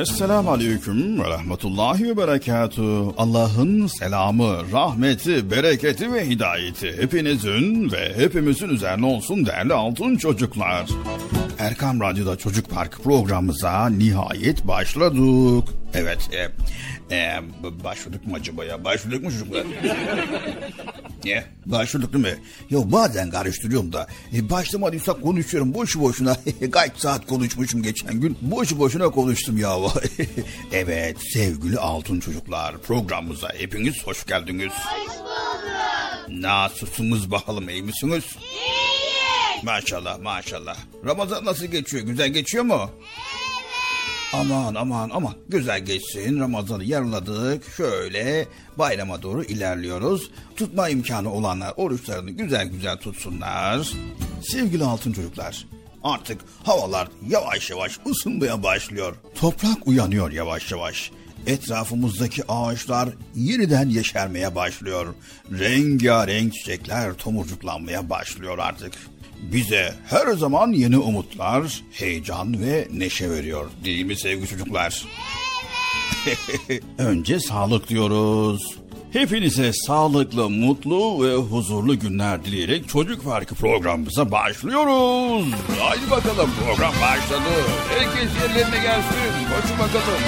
Esselamu Aleyküm ve Rahmetullahi ve Berekatuhu. Allah'ın selamı, rahmeti, bereketi ve hidayeti hepinizin ve hepimizin üzerine olsun değerli altın çocuklar. Erkam Radyo'da Çocuk Park programımıza nihayet başladık. Evet, e, e, başladık mı acaba ya? Başladık mı çocuklar? Ne? Başladık değil mi? Ya bazen karıştırıyorum da. E, başlamadıysa konuşuyorum boşu boşuna. Kaç saat konuşmuşum geçen gün. Boşu boşuna konuştum ya. evet sevgili altın çocuklar programımıza hepiniz hoş geldiniz. Hoş bulduk. Nasılsınız bakalım iyi misiniz? İyiyiz. Maşallah maşallah. Ramazan nasıl geçiyor? Güzel geçiyor mu? Aman aman aman güzel geçsin Ramazan'ı yarıladık şöyle bayrama doğru ilerliyoruz. Tutma imkanı olanlar oruçlarını güzel güzel tutsunlar. Sevgili altın çocuklar artık havalar yavaş yavaş ısınmaya başlıyor. Toprak uyanıyor yavaş yavaş. Etrafımızdaki ağaçlar yeniden yeşermeye başlıyor. Rengarenk çiçekler tomurcuklanmaya başlıyor artık bize her zaman yeni umutlar, heyecan ve neşe veriyor. Değil mi sevgili çocuklar? Önce sağlık diyoruz. Hepinize sağlıklı, mutlu ve huzurlu günler dileyerek Çocuk Farkı programımıza başlıyoruz. Haydi bakalım program başladı. Herkes yerlerine gelsin. Koşun bakalım.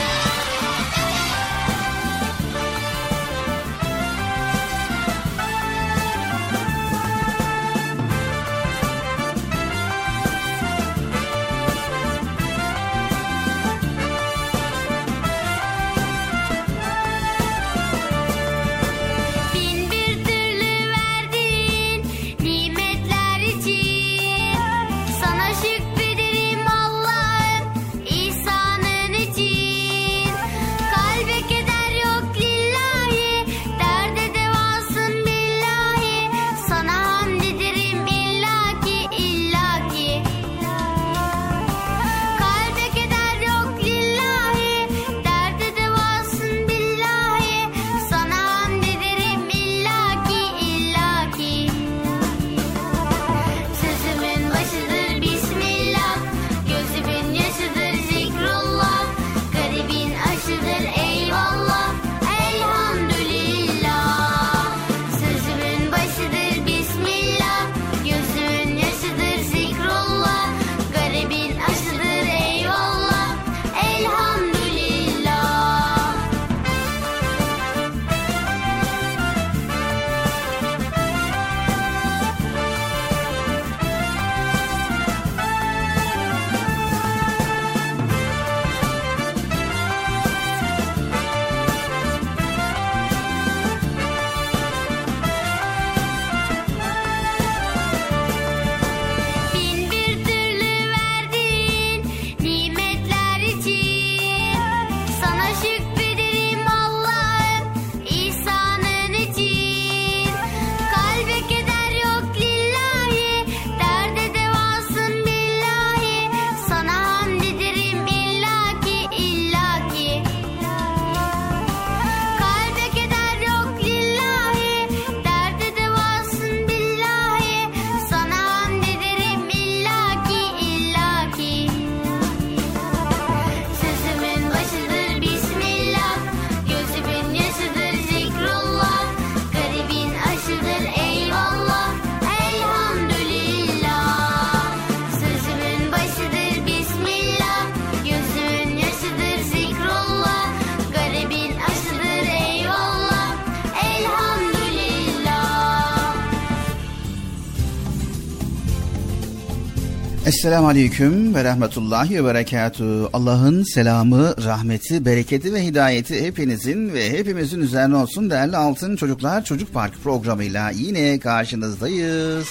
Esselamu Aleyküm ve Rahmetullahi ve Berekatuhu. Allah'ın selamı, rahmeti, bereketi ve hidayeti hepinizin ve hepimizin üzerine olsun değerli Altın Çocuklar Çocuk Park programıyla yine karşınızdayız.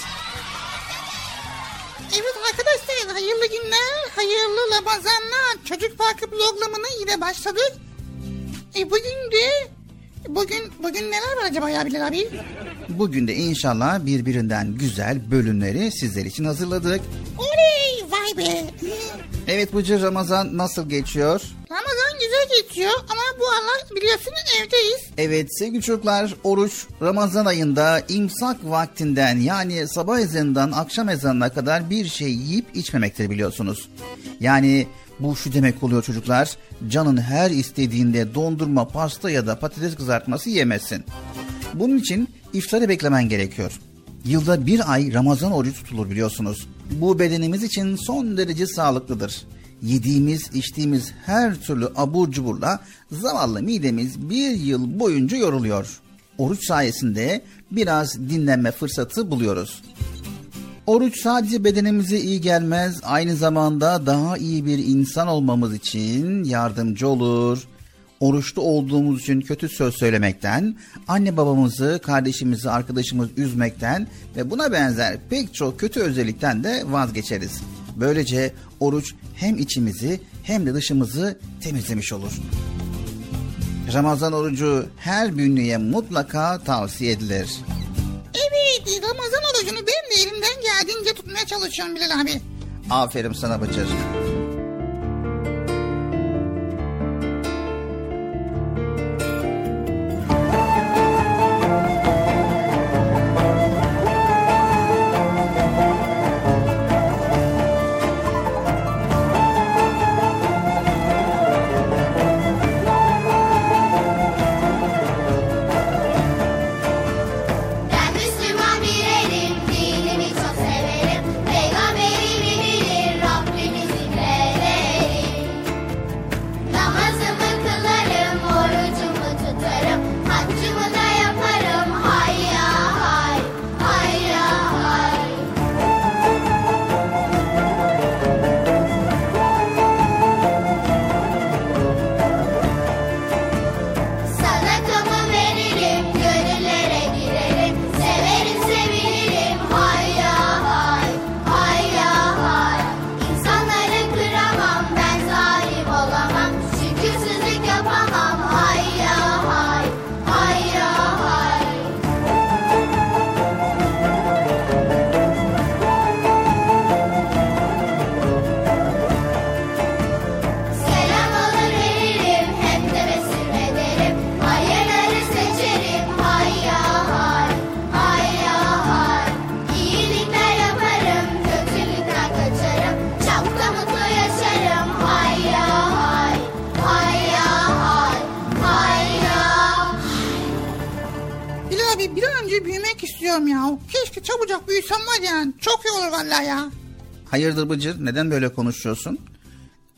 Evet arkadaşlar hayırlı günler, hayırlı Ramazanlar. Çocuk Parkı programına yine başladık. E bugün de bugün bugün neler var acaba ya Bilal abi? Bugün de inşallah birbirinden güzel bölümleri sizler için hazırladık. Oley vay be. Evet Bıcır Ramazan nasıl geçiyor? Ramazan güzel geçiyor ama bu aralar biliyorsun evdeyiz. Evet sevgili çocuklar oruç Ramazan ayında imsak vaktinden yani sabah ezanından akşam ezanına kadar bir şey yiyip içmemektir biliyorsunuz. Yani bu şu demek oluyor çocuklar canın her istediğinde dondurma, pasta ya da patates kızartması yemezsin. Bunun için iftarı beklemen gerekiyor. Yılda bir ay Ramazan orucu tutulur biliyorsunuz. Bu bedenimiz için son derece sağlıklıdır. Yediğimiz, içtiğimiz her türlü abur cuburla zavallı midemiz bir yıl boyunca yoruluyor. Oruç sayesinde biraz dinlenme fırsatı buluyoruz. Oruç sadece bedenimize iyi gelmez, aynı zamanda daha iyi bir insan olmamız için yardımcı olur. Oruçlu olduğumuz için kötü söz söylemekten, anne babamızı, kardeşimizi, arkadaşımızı üzmekten ve buna benzer pek çok kötü özellikten de vazgeçeriz. Böylece oruç hem içimizi hem de dışımızı temizlemiş olur. Ramazan orucu her bünlüye mutlaka tavsiye edilir. Evet Ramazan orucunu ben de elimden geldiğince tutmaya çalışıyorum Bilal abi. Aferin sana Bıcır. Hayırdır Bıcır neden böyle konuşuyorsun?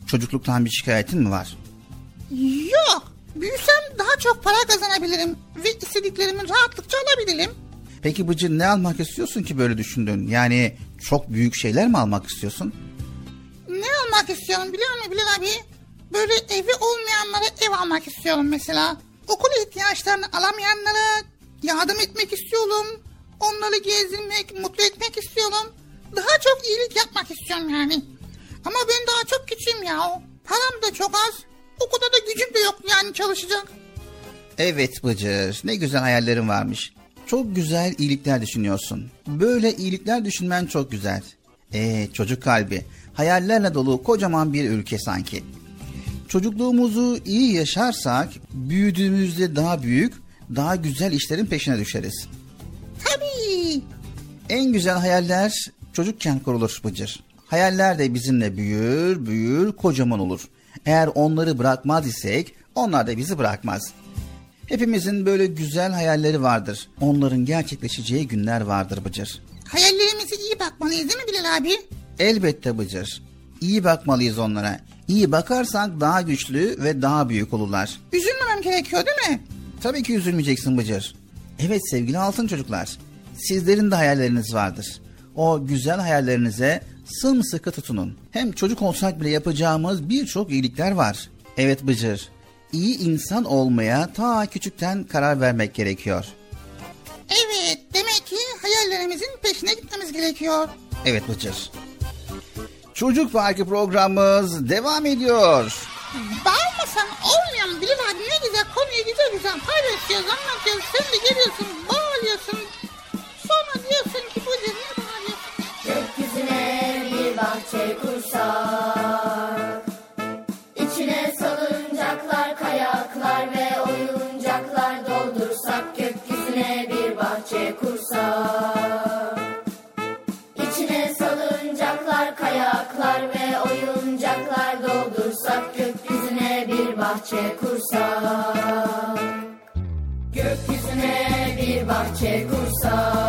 Çocukluktan bir şikayetin mi var? Yok. Büyüsem daha çok para kazanabilirim. Ve istediklerimi rahatlıkça alabilirim. Peki Bıcır ne almak istiyorsun ki böyle düşündün? Yani çok büyük şeyler mi almak istiyorsun? Ne almak istiyorum biliyor musun Bilal abi? Böyle evi olmayanlara ev almak istiyorum mesela. Okul ihtiyaçlarını alamayanlara yardım etmek istiyorum. Onları gezdirmek, mutlu etmek istiyorum. Daha çok iyilik yapmak istiyorum yani. Ama ben daha çok küçüğüm ya. Param da çok az. O kadar da gücüm de yok yani çalışacak. Evet Bıcır ne güzel hayallerin varmış. Çok güzel iyilikler düşünüyorsun. Böyle iyilikler düşünmen çok güzel. Ee çocuk kalbi hayallerle dolu kocaman bir ülke sanki. Çocukluğumuzu iyi yaşarsak büyüdüğümüzde daha büyük, daha güzel işlerin peşine düşeriz. Tabii. En güzel hayaller çocukken kurulur Bıcır. Hayaller de bizimle büyür, büyür, kocaman olur. Eğer onları bırakmaz isek onlar da bizi bırakmaz. Hepimizin böyle güzel hayalleri vardır. Onların gerçekleşeceği günler vardır Bıcır. Hayallerimize iyi bakmalıyız değil mi Bilal abi? Elbette Bıcır. İyi bakmalıyız onlara. İyi bakarsak daha güçlü ve daha büyük olurlar. Üzülmemem gerekiyor değil mi? Tabii ki üzülmeyeceksin Bıcır. Evet sevgili altın çocuklar. Sizlerin de hayalleriniz vardır. O güzel hayallerinize sımsıkı tutunun. Hem çocuk olsak bile yapacağımız birçok iyilikler var. Evet Bıcır, iyi insan olmaya ta küçükten karar vermek gerekiyor. Evet demek ki hayallerimizin peşine gitmemiz gerekiyor. Evet Bıcır. Çocuk Parkı programımız devam ediyor. Bağırmasan olmayan Bilal abi ne güzel konuyu güzel güzel paylaşıyoruz anlatıyoruz. Sen de geliyorsun bağırıyorsun. Bahçe kursak. İçine salıncaklar, kayaklar ve oyuncaklar doldursak Gökyüzüne bir bahçe kursak. İçine salıncaklar, kayaklar ve oyuncaklar doldursak Gökyüzüne bir bahçe kursak. Gökyüzüne bir bahçe kursak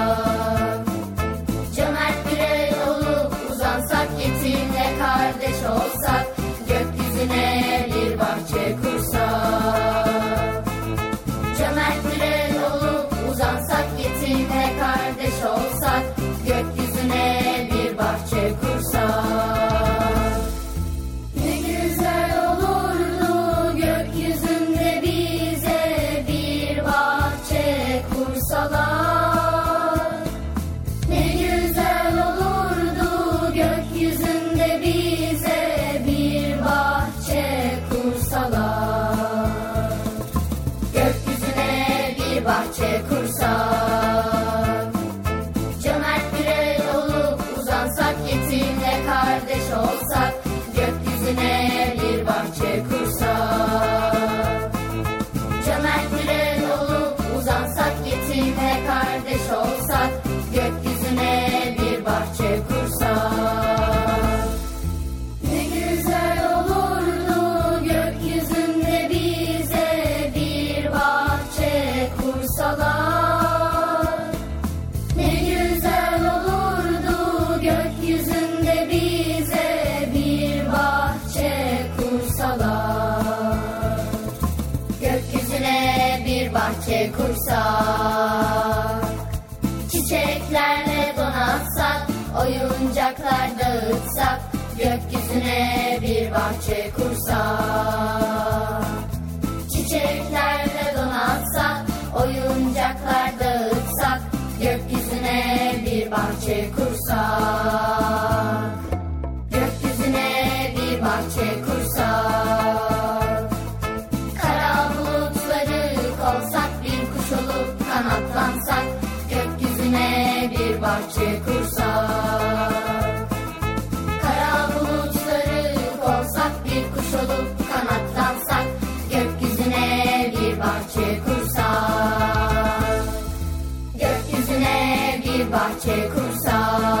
Oyuncaklar dağıtsak Gökyüzüne bir bahçe kursak. Çiçeklerle donatsak Oyuncaklar dağıtsak Gökyüzüne bir bahçe kursak bahçe kursak.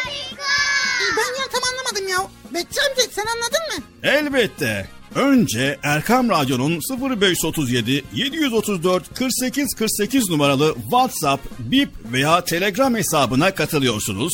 Ben ya tam anlamadım ya. Betçi amca sen anladın mı? Elbette. Önce Erkam Radyo'nun 0537 734 48 48 numaralı WhatsApp, Bip veya Telegram hesabına katılıyorsunuz.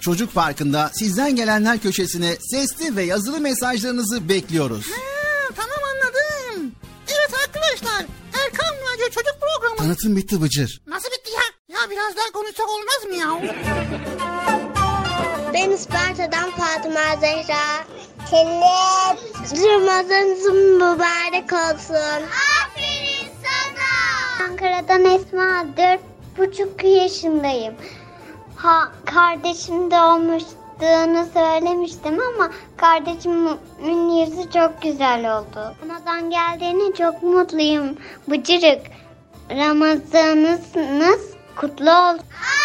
Çocuk Parkı'nda sizden gelenler köşesine sesli ve yazılı mesajlarınızı bekliyoruz. Ha, tamam anladım. Evet arkadaşlar Erkan Radyo Çocuk Programı. Tanıtım bitti Bıcır. Nasıl bitti ya? Ya biraz daha konuşsak olmaz mı ya? Ben Isparta'dan Fatıma Zehra. Senin Ramazanınız mübarek olsun. Aferin sana. Ankara'dan Esma. Dört buçuk yaşındayım. Ha, kardeşim de olmuştuğunu söylemiştim ama kardeşimin yüzü çok güzel oldu. Ramazan geldiğine çok mutluyum. Bıcırık. Ramazanınız kutlu olsun.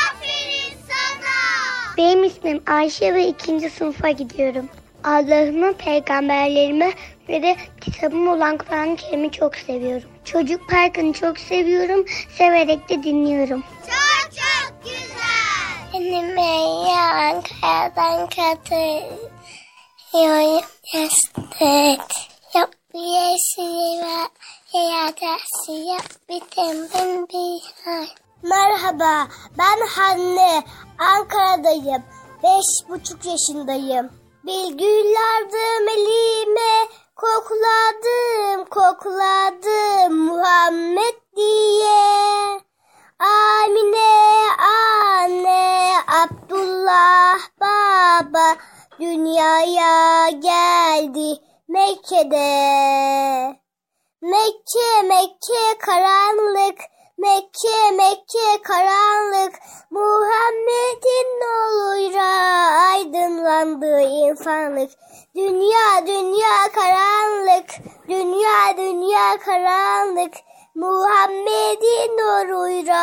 Aferin sana. Benim ismim Ayşe ve ikinci sınıfa gidiyorum. Allah'ımı, peygamberlerime ve de kitabım olan Kur'an-ı Kerim'i çok seviyorum. Çocuk Parkı'nı çok seviyorum, severek de dinliyorum. Benim Ankara'dan katılıyorum. Yastık. Yok bir yeşili var. Yadası yok bir tembel bir hal. Merhaba, ben Hanne. Ankara'dayım. Beş buçuk yaşındayım. Bilgülerdim elime, kokladım, kokladım Muhammed diye. Amine anne, Abdullah baba dünyaya geldi Mekke'de. Mekke Mekke karanlık Mekke Mekke karanlık. Muhammed'in nuruyla aydınlandı insanlık. Dünya dünya karanlık Dünya dünya karanlık Muhammed'in nuruyla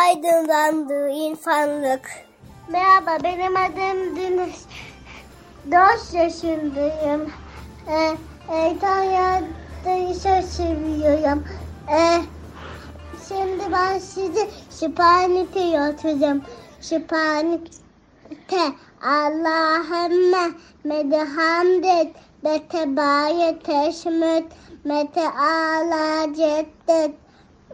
aydınlandı insanlık Merhaba benim adım Deniz 4 yaşındayım. Ee, e, İtalya'da çok seviyorum. Ee, şimdi ben size Sübhaneke yatacağım. Sübhaneke Allahümme medhamdet betebâye teşmüt mete ala ceddet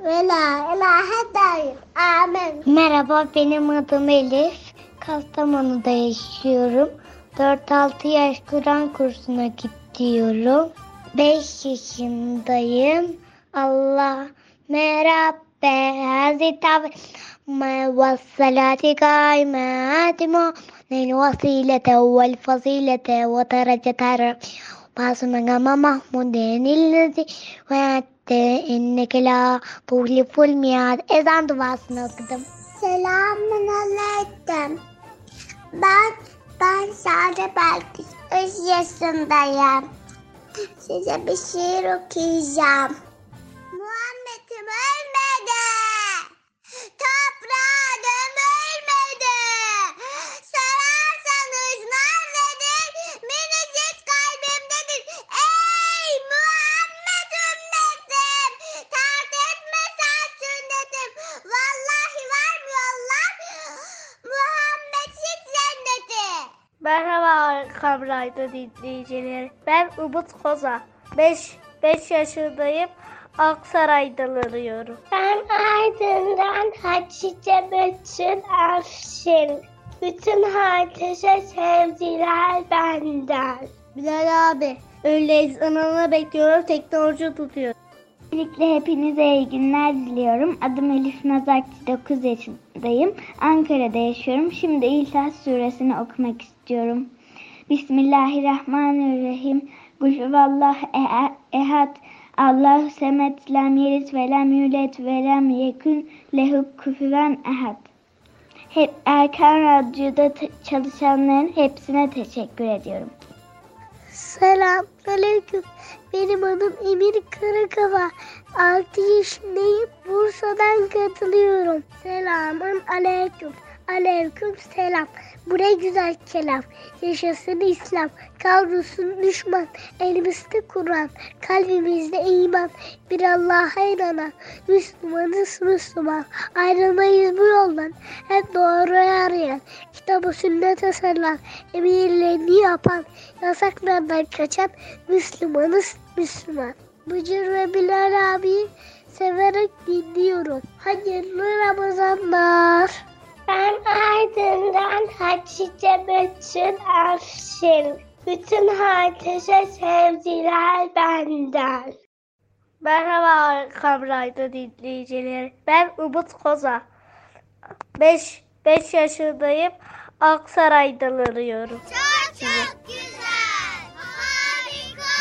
ve la ilahe dair. Amin. Merhaba benim adım Elif. Kastamonu'da yaşıyorum. 4-6 yaş Kur'an kursuna gidiyorum. 5 yaşındayım. Allah merabbe hazreti abi ve salati kaimatimu nil vasilete vel illezi ve hatta inneke la tuhliful miad ezan duasını okudum. Selamun aleyküm. Ben ben Sade Belkıs. 3 yaşındayım. Size bir şiir okuyacağım. Muhammed'im ölmedi. Toprağa gömülmedi. Sorarsanız nerededir? Minicik kalbimdedir. Ey Muhammed ümmetim. Tart etme sen sünnetim. Vallahi var mı yollar? Muhammedsiz cenneti. Merhaba Kamray'da dinleyicileri. Ben Umut Koza. 5 5 yaşındayım. Aksaray'da arıyorum. Ben Aydın'dan Hatice Bütün Afşin. Bütün herkese sevgiler benden. Bilal abi. Öyle ezanını bekliyorum teknoloji tutuyor. Öncelikle hepinize iyi günler diliyorum. Adım Elif Nazakçı, 9 yaşındayım. Ankara'da yaşıyorum. Şimdi İsa suresini okumak istiyorum. Bismillahirrahmanirrahim. Gulhuvallah ehad. Allahu semet lem yelit ve lem yulet ve lem yekun lehu kufuven ehad. Hep Erkan Radyo'da çalışanların hepsine teşekkür ediyorum. Selam aleyküm. Benim adım Emir Karakava. 6 yaşındayım. Bursa'dan katılıyorum. Selamun aleyküm. Aleyküm selam. Bu ne güzel kelam. Yaşasın İslam. Kavrulsun düşman. Elimizde Kur'an. Kalbimizde iman. Bir Allah'a inanan. Müslümanız Müslüman. Ayrılmayız bu yoldan. Hep doğruyu arayan. Kitabı sünnete sarılan. Emirlerini yapan. Yasaklardan kaçan. Müslümanız Müslüman. Bıcır ve Bilal abi severek dinliyorum. Hayırlı Ramazanlar. Ben Aydın'dan Hatice Bütün Afşin. Bütün herkese sevgiler benden. Merhaba Kamray'da dinleyicileri. Ben Umut Koza. 5 5 yaşındayım. Aksaray'dan arıyorum. Çok çok güzel. Harika.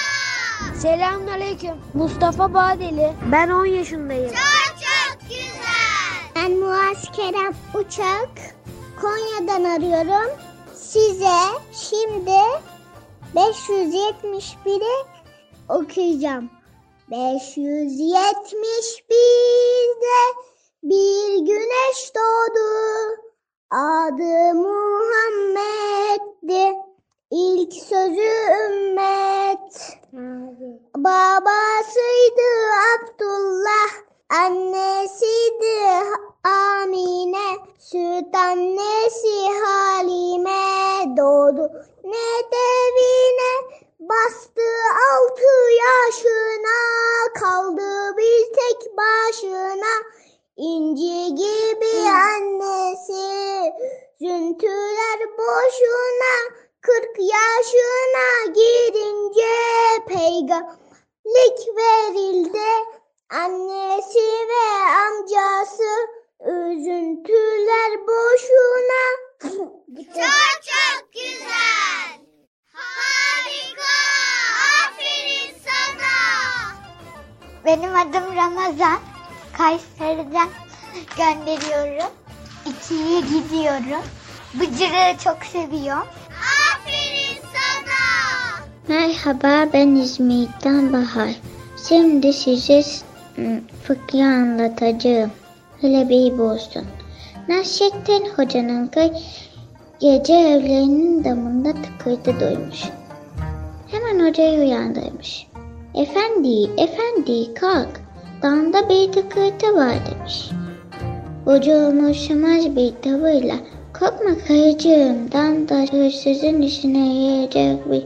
Selamünaleyküm. Mustafa Badeli. Ben 10 yaşındayım. Çok. Ben Muaz Kerem Uçak. Konya'dan arıyorum. Size şimdi 571'i okuyacağım. 571'de bir güneş doğdu. Adı Muhammed'di. İlk sözü ümmet. Babasıydı Abdullah, annesiydi Amine, süt annesi Halime doğdu. Ne devine, bastı altı yaşına, kaldı bir tek başına, inci gibi annesi, züntüler boşuna, kırk yaşına girince peygamberlik verildi. Annesi ve amcası üzüntüler boşuna. Çok çok güzel. Harika. Aferin sana. Benim adım Ramazan. Kayseri'den gönderiyorum. İkiye gidiyorum. Bıcırığı çok seviyorum. Aferin sana. Merhaba ben İzmir'den Bahar. Şimdi size ım, fıkra anlatacağım. Hele bir olsun. Nasrettin Hoca'nın kız gece evlerinin damında tıkırtı duymuş. Hemen hocayı uyandırmış. Efendi, efendi kalk. Dağında bir tıkırtı var demiş. Hoca umursamaz bir tavırla Korkma karıcığım, dağda hırsızın işine yarayacak bir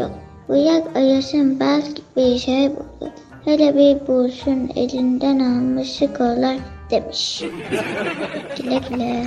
yok. Bırak arasın belki bir şey bulur. Hele bir bulsun elinden alması kolay demiş. güle güle.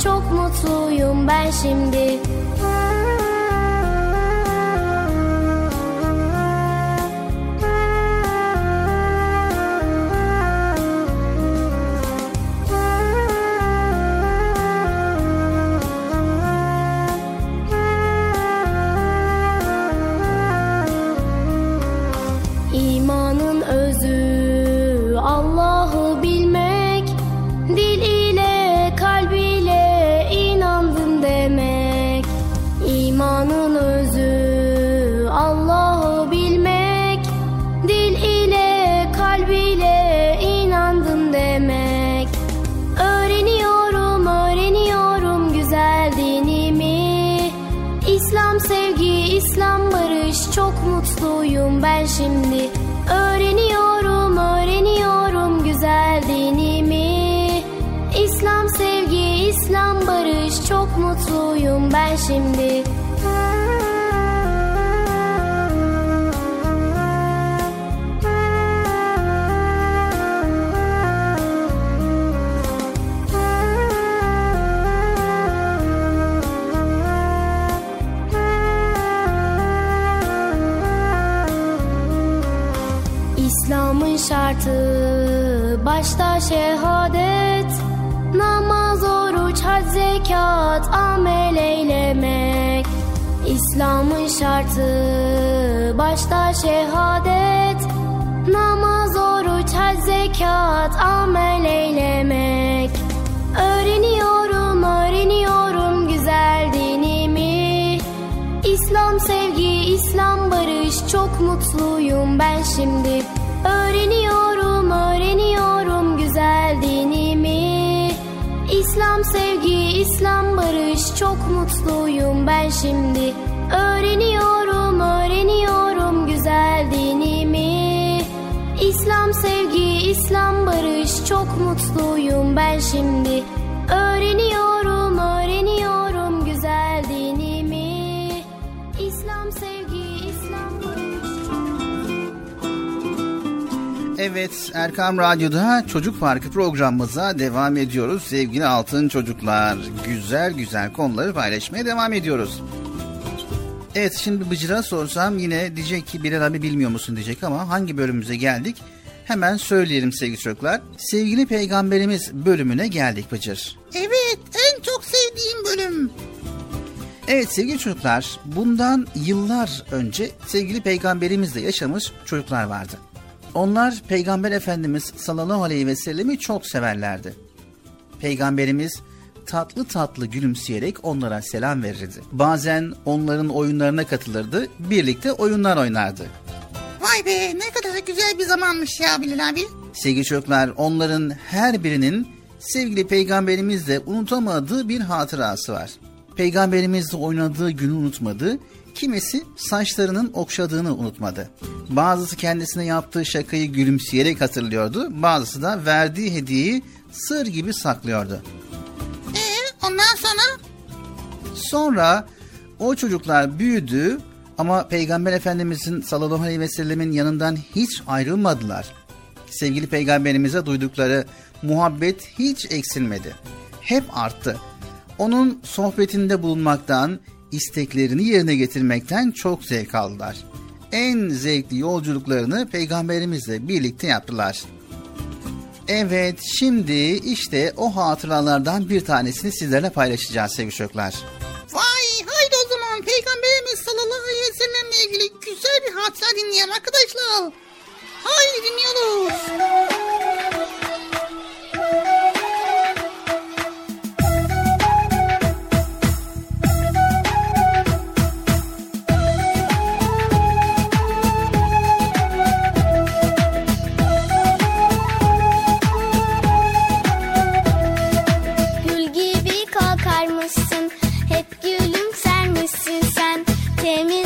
Çok mutluyum ben şimdi. Erkam Radyo'da Çocuk Parkı programımıza devam ediyoruz. Sevgili altın çocuklar güzel güzel konuları paylaşmaya devam ediyoruz. Evet şimdi Bıcır'a sorsam yine diyecek ki Bilal abi bilmiyor musun diyecek ama hangi bölümümüze geldik? Hemen söyleyelim sevgili çocuklar. Sevgili Peygamberimiz bölümüne geldik Bıcır. Evet en çok sevdiğim bölüm. Evet sevgili çocuklar bundan yıllar önce sevgili peygamberimizle yaşamış çocuklar vardı. Onlar peygamber efendimiz sallallahu aleyhi ve sellemi çok severlerdi. Peygamberimiz tatlı tatlı gülümseyerek onlara selam verirdi. Bazen onların oyunlarına katılırdı, birlikte oyunlar oynardı. Vay be ne kadar güzel bir zamanmış ya Bilal abi. Sevgili çocuklar onların her birinin sevgili peygamberimizle unutamadığı bir hatırası var. Peygamberimizle oynadığı günü unutmadı, kimisi saçlarının okşadığını unutmadı. Bazısı kendisine yaptığı şakayı gülümseyerek hatırlıyordu, bazısı da verdiği hediyeyi sır gibi saklıyordu. Ee ondan sonra? Sonra o çocuklar büyüdü ama Peygamber Efendimizin sallallahu aleyhi ve sellemin yanından hiç ayrılmadılar. Sevgili peygamberimize duydukları muhabbet hiç eksilmedi. Hep arttı. Onun sohbetinde bulunmaktan, isteklerini yerine getirmekten çok zevk aldılar. En zevkli yolculuklarını peygamberimizle birlikte yaptılar. Evet, şimdi işte o hatıralardan bir tanesini sizlerle paylaşacağız sevgili çocuklar. Vay haydi o zaman Peygamberimiz sallallahu aleyhi ve sellemle ilgili güzel bir hatıra dinleyelim arkadaşlar. Haydi dinliyoruz. Sen.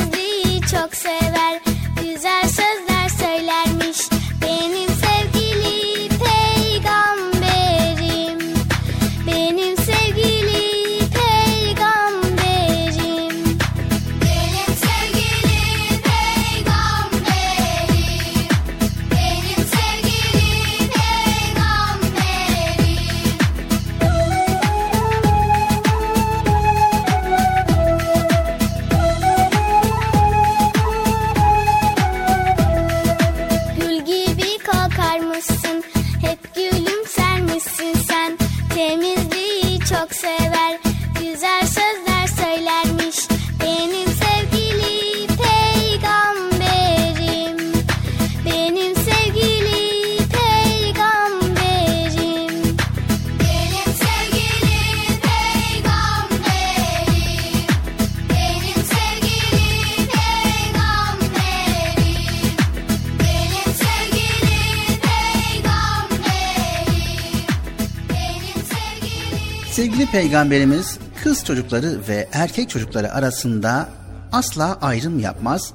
sevgili... Peygamberimiz kız çocukları ve erkek çocukları arasında asla ayrım yapmaz,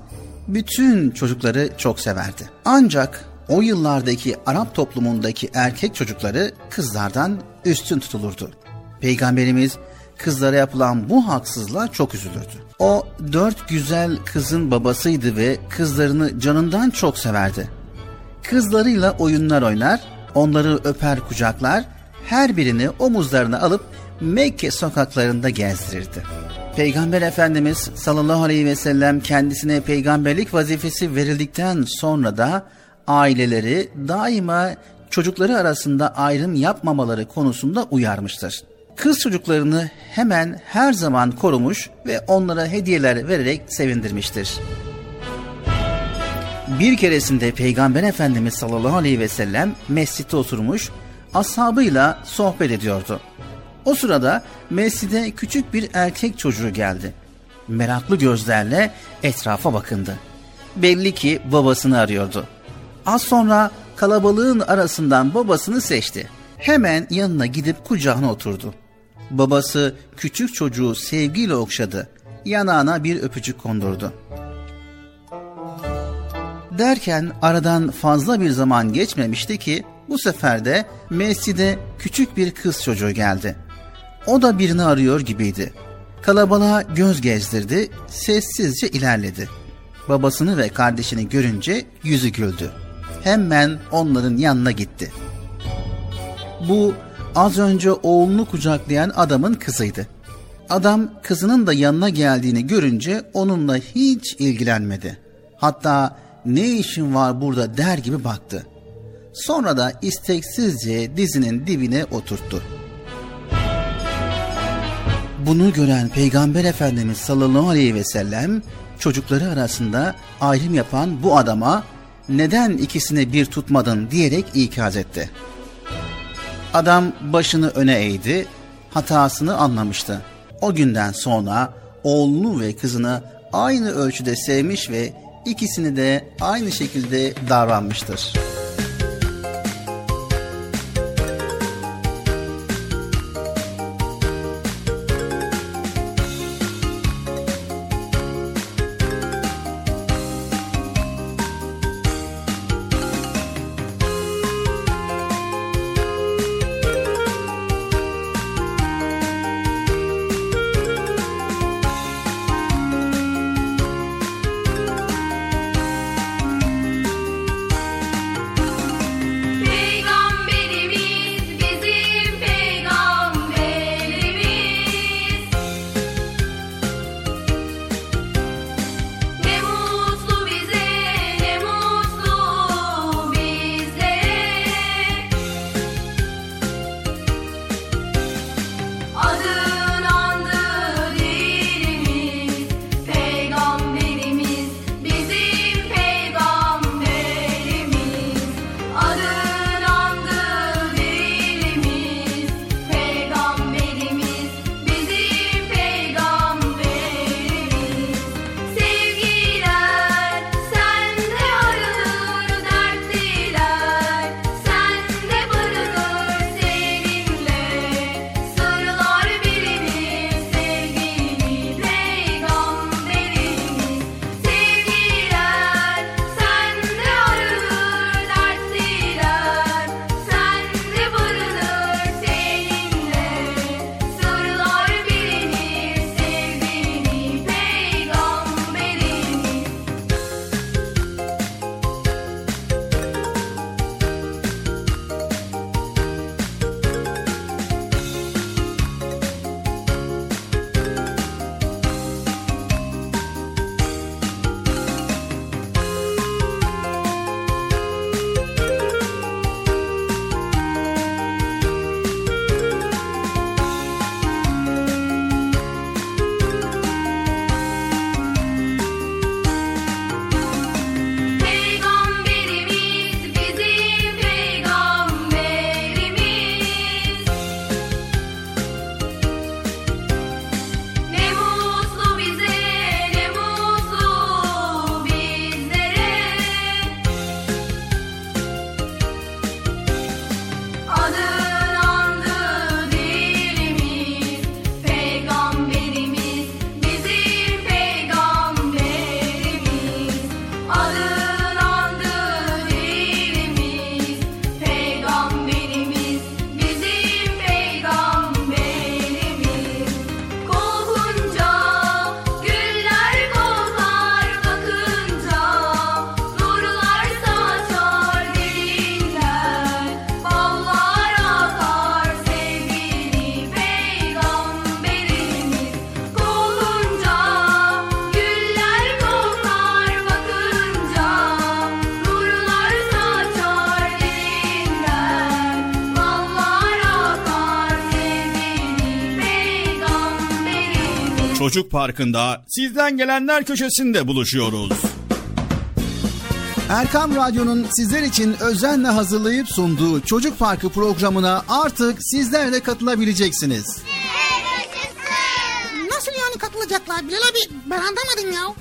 bütün çocukları çok severdi. Ancak o yıllardaki Arap toplumundaki erkek çocukları kızlardan üstün tutulurdu. Peygamberimiz kızlara yapılan bu haksızlığa çok üzülürdü. O dört güzel kızın babasıydı ve kızlarını canından çok severdi. Kızlarıyla oyunlar oynar, onları öper kucaklar, her birini omuzlarına alıp Mekke sokaklarında gezdirirdi. Peygamber Efendimiz sallallahu aleyhi ve sellem kendisine peygamberlik vazifesi verildikten sonra da aileleri daima çocukları arasında ayrım yapmamaları konusunda uyarmıştır. Kız çocuklarını hemen her zaman korumuş ve onlara hediyeler vererek sevindirmiştir. Bir keresinde Peygamber Efendimiz sallallahu aleyhi ve sellem mescitte oturmuş, ashabıyla sohbet ediyordu. O sırada mescide küçük bir erkek çocuğu geldi. Meraklı gözlerle etrafa bakındı. Belli ki babasını arıyordu. Az sonra kalabalığın arasından babasını seçti. Hemen yanına gidip kucağına oturdu. Babası küçük çocuğu sevgiyle okşadı. Yanağına bir öpücük kondurdu. Derken aradan fazla bir zaman geçmemişti ki bu sefer de mescide küçük bir kız çocuğu geldi. O da birini arıyor gibiydi. Kalabalığa göz gezdirdi, sessizce ilerledi. Babasını ve kardeşini görünce yüzü güldü. Hemen onların yanına gitti. Bu az önce oğlunu kucaklayan adamın kızıydı. Adam kızının da yanına geldiğini görünce onunla hiç ilgilenmedi. Hatta ne işin var burada der gibi baktı. Sonra da isteksizce dizinin dibine oturttu. Bunu gören Peygamber Efendimiz sallallahu aleyhi ve sellem çocukları arasında ayrım yapan bu adama neden ikisini bir tutmadın diyerek ikaz etti. Adam başını öne eğdi, hatasını anlamıştı. O günden sonra oğlunu ve kızını aynı ölçüde sevmiş ve ikisini de aynı şekilde davranmıştır. Çocuk Parkı'nda sizden gelenler köşesinde buluşuyoruz. Erkam Radyo'nun sizler için özenle hazırlayıp sunduğu Çocuk Parkı programına artık sizler de katılabileceksiniz. Nasıl yani katılacaklar Bilal abi? Ben anlamadım ya.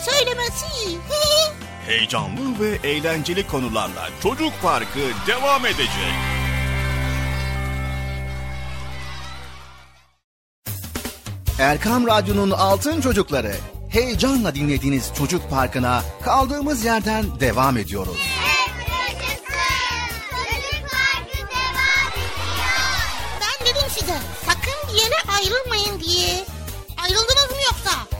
söylemesi. Heyecanlı ve eğlenceli konularla Çocuk Parkı devam edecek. Erkam Radyo'nun Altın Çocukları heyecanla dinlediğiniz Çocuk Parkı'na kaldığımız yerden devam ediyoruz. ben dedim size sakın bir yere ayrılmayın diye. Ayrıldınız mı yoksa?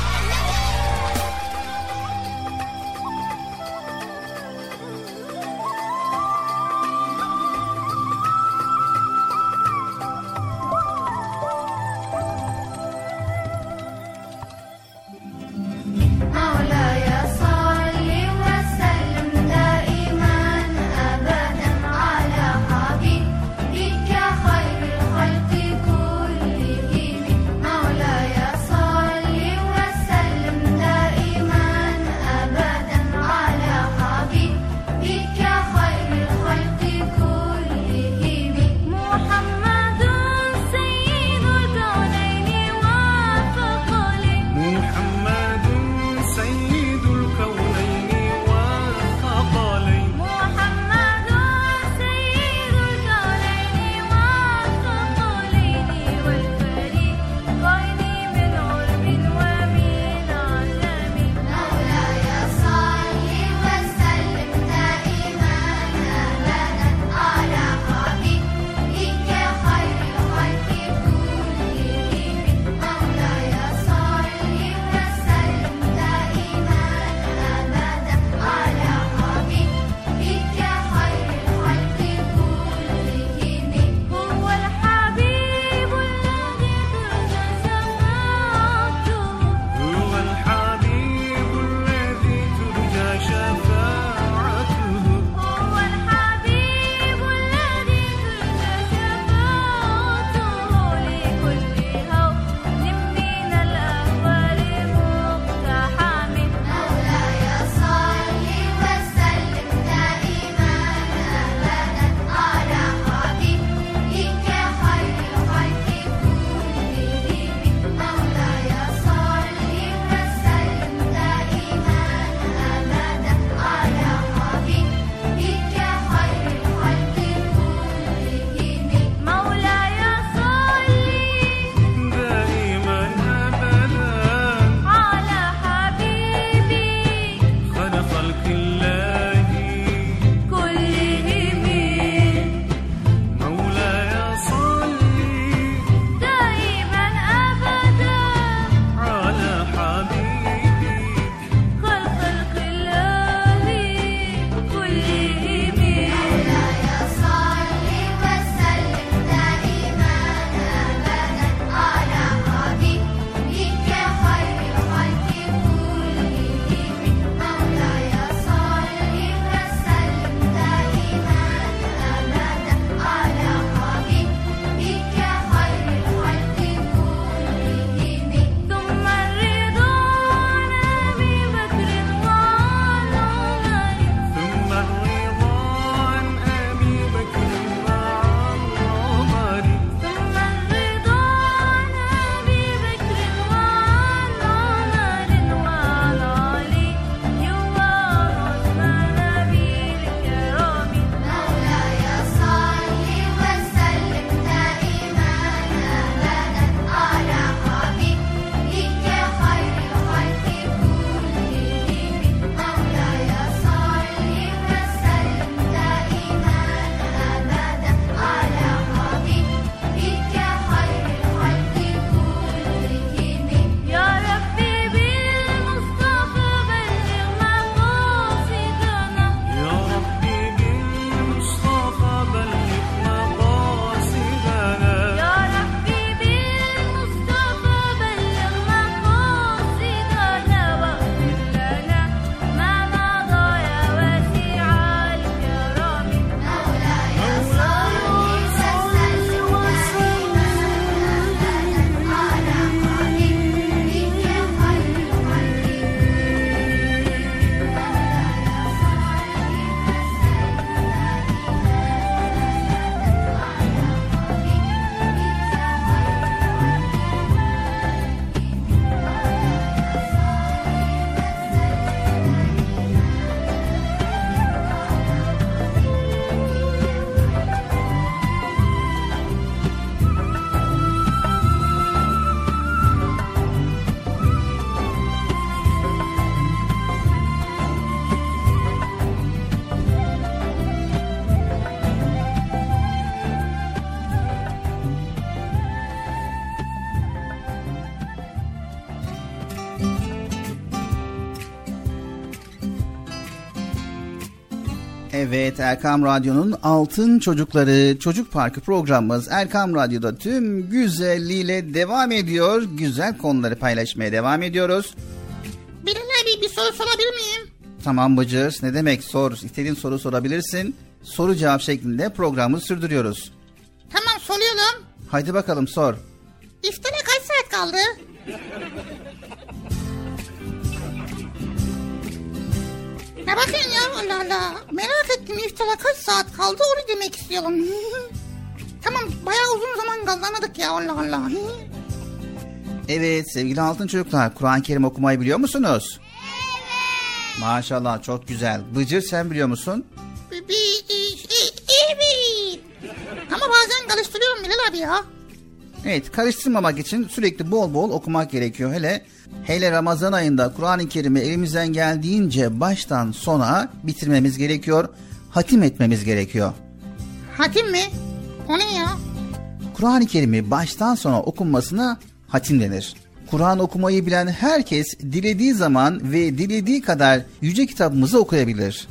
Evet Erkam Radyo'nun Altın Çocukları Çocuk Parkı programımız Erkam Radyo'da tüm güzelliğiyle devam ediyor. Güzel konuları paylaşmaya devam ediyoruz. Bilal abi bir soru sorabilir miyim? Tamam Bıcır ne demek sor istediğin soru sorabilirsin. Soru cevap şeklinde programı sürdürüyoruz. Tamam soruyorum. Haydi bakalım sor. İftara kaç saat kaldı? Ne bakıyorsun ya Allah Allah. Merak ettim iftara kaç saat kaldı onu demek istiyorum. tamam bayağı uzun zaman kaldı anladık ya Allah Allah. Evet sevgili altın çocuklar Kur'an-ı Kerim okumayı biliyor musunuz? Evet. Maşallah çok güzel. Bıcır sen biliyor musun? Evet. Ama bazen karıştırıyorum Bilal abi ya. Evet karıştırmamak için sürekli bol bol okumak gerekiyor. Hele hele Ramazan ayında Kur'an-ı Kerim'i elimizden geldiğince baştan sona bitirmemiz gerekiyor. Hatim etmemiz gerekiyor. Hatim mi? O ne ya? Kur'an-ı Kerim'i baştan sona okunmasına hatim denir. Kur'an okumayı bilen herkes dilediği zaman ve dilediği kadar yüce kitabımızı okuyabilir.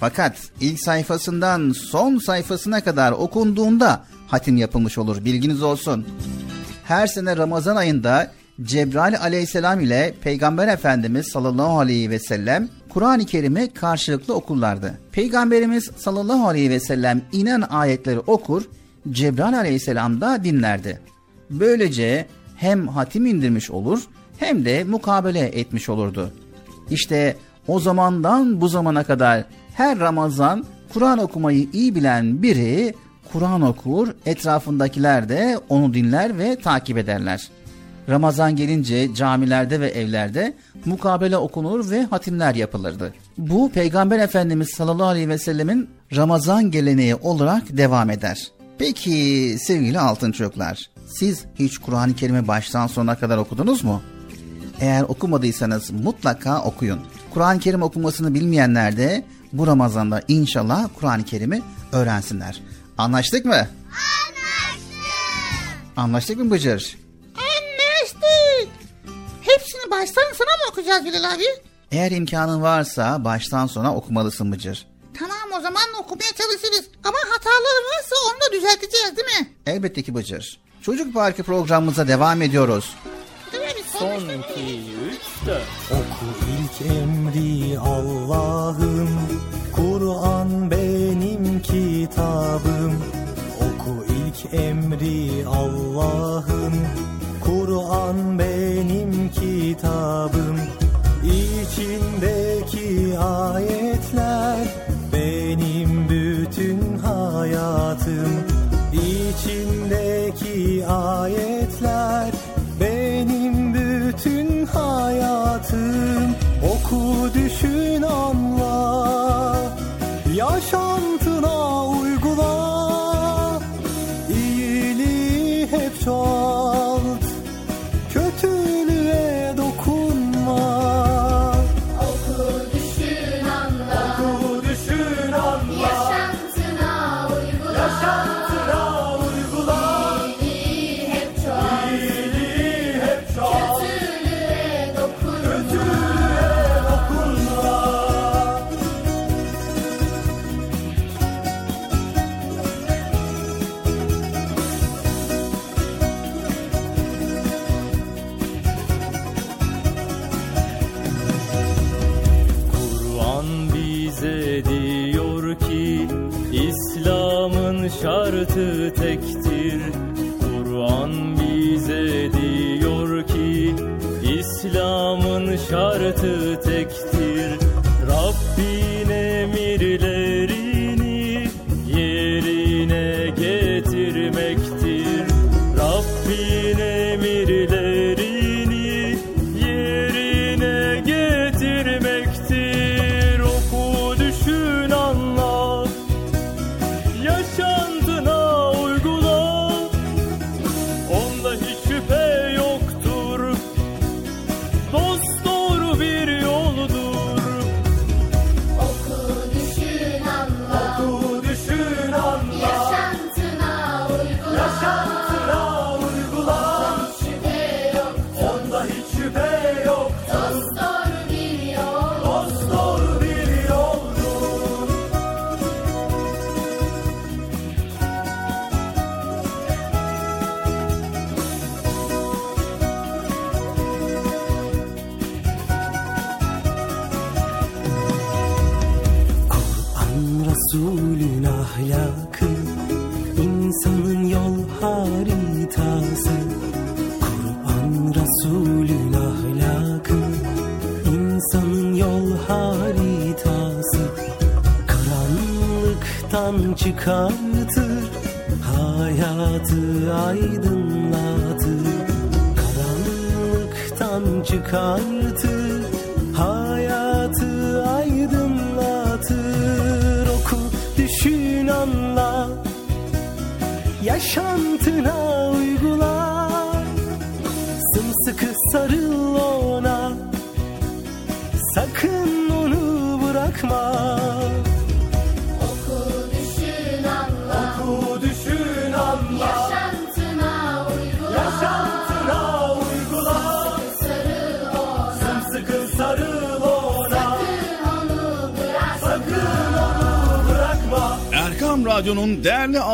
Fakat ilk sayfasından son sayfasına kadar okunduğunda hatim yapılmış olur bilginiz olsun. Her sene Ramazan ayında Cebrail aleyhisselam ile Peygamber Efendimiz sallallahu aleyhi ve sellem Kur'an-ı Kerim'i karşılıklı okurlardı. Peygamberimiz sallallahu aleyhi ve sellem inen ayetleri okur, Cebrail aleyhisselam da dinlerdi. Böylece hem hatim indirmiş olur hem de mukabele etmiş olurdu. İşte o zamandan bu zamana kadar her Ramazan Kur'an okumayı iyi bilen biri Kur'an okur, etrafındakiler de onu dinler ve takip ederler. Ramazan gelince camilerde ve evlerde mukabele okunur ve hatimler yapılırdı. Bu Peygamber Efendimiz sallallahu aleyhi ve sellemin Ramazan geleneği olarak devam eder. Peki sevgili altın çocuklar, siz hiç Kur'an-ı Kerim'i baştan sona kadar okudunuz mu? Eğer okumadıysanız mutlaka okuyun. Kur'an-ı Kerim okumasını bilmeyenler de bu Ramazan'da inşallah Kur'an-ı Kerim'i öğrensinler. Anlaştık mı? Anlaştık. Anlaştık mı Bıcır? Hepsini baştan sona mı okuyacağız Bilal abi? Eğer imkanın varsa baştan sona okumalısın Bıcır. Tamam o zaman okumaya çalışırız. Ama hataları varsa onu da düzelteceğiz değil mi? Elbette ki Bıcır. Çocuk Parkı programımıza devam ediyoruz. Son iki, üç, dört. Oku ilk emri Allah'ım Kur'an benim kitabım İçindeki ayetler benim bütün hayatım. İçindeki ayetler benim bütün hayatım. Oku düşün anla Yaşantına To tek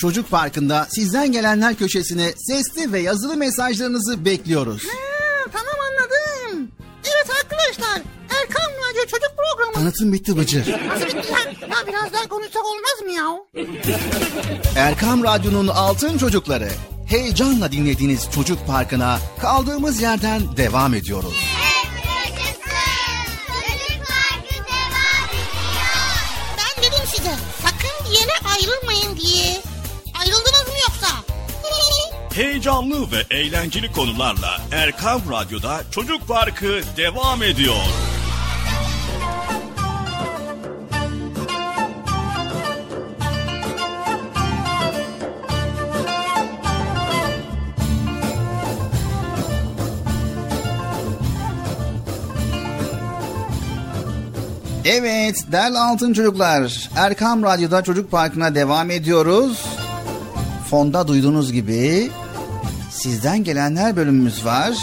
Çocuk Parkı'nda sizden gelenler köşesine sesli ve yazılı mesajlarınızı bekliyoruz. Ha, tamam anladım. Evet arkadaşlar Erkan Radyo Çocuk Programı. Tanıtım bitti Bıcır. Nasıl bitti lan? Ya biraz daha konuşsak olmaz mı ya? Erkam Radyo'nun altın çocukları. Heyecanla dinlediğiniz Çocuk Parkı'na kaldığımız yerden devam ediyoruz. Ben dedim size sakın bir yere ayrılmayın diye. Ayrıldınız mı yoksa? Heyecanlı ve eğlenceli konularla Erkam Radyo'da Çocuk Parkı devam ediyor. Evet değerli altın çocuklar. Erkam Radyo'da Çocuk Parkı'na devam ediyoruz. Fonda duyduğunuz gibi sizden gelenler bölümümüz var.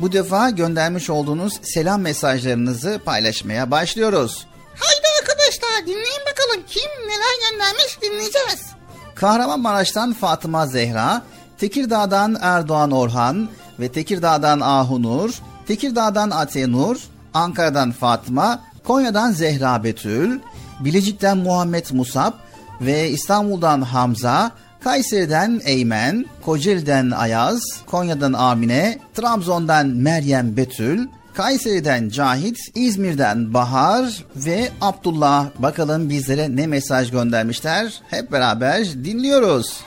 Bu defa göndermiş olduğunuz selam mesajlarınızı paylaşmaya başlıyoruz. Haydi arkadaşlar dinleyin bakalım kim neler göndermiş dinleyeceğiz. Kahramanmaraş'tan Fatıma Zehra, Tekirdağ'dan Erdoğan Orhan ve Tekirdağ'dan Ahunur, Tekirdağ'dan Atenur, Ankara'dan Fatma, Konya'dan Zehra Betül, Bilecik'ten Muhammed Musab ve İstanbul'dan Hamza, Kayseri'den Eymen, Kocaeli'den Ayaz, Konya'dan Amine, Trabzon'dan Meryem Betül, Kayseri'den Cahit, İzmir'den Bahar ve Abdullah. Bakalım bizlere ne mesaj göndermişler? Hep beraber dinliyoruz.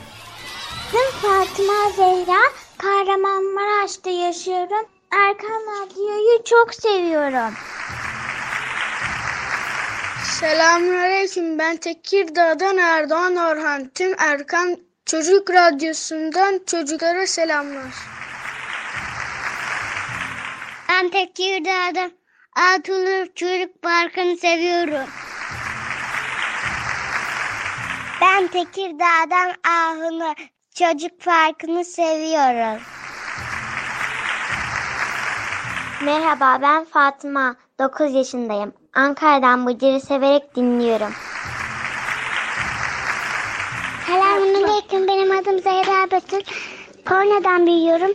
Ben Fatıma Zehra, Kahramanmaraş'ta yaşıyorum. Erkan Radyo'yu çok seviyorum. Selamünaleyküm. Ben Tekirdağ'dan Erdoğan Orhan. Tüm Erkan Çocuk Radyosu'ndan çocuklara selamlar. Ben Tekirdağ'dan Atulur Çocuk Parkı'nı seviyorum. Ben Tekirdağ'dan Ahun'u Çocuk Parkı'nı seviyorum. Merhaba ben Fatma. 9 yaşındayım. Ankara'dan Bıcır'ı severek dinliyorum. Selamünaleyküm. Benim adım Zehra Betül. Korna'dan büyüyorum.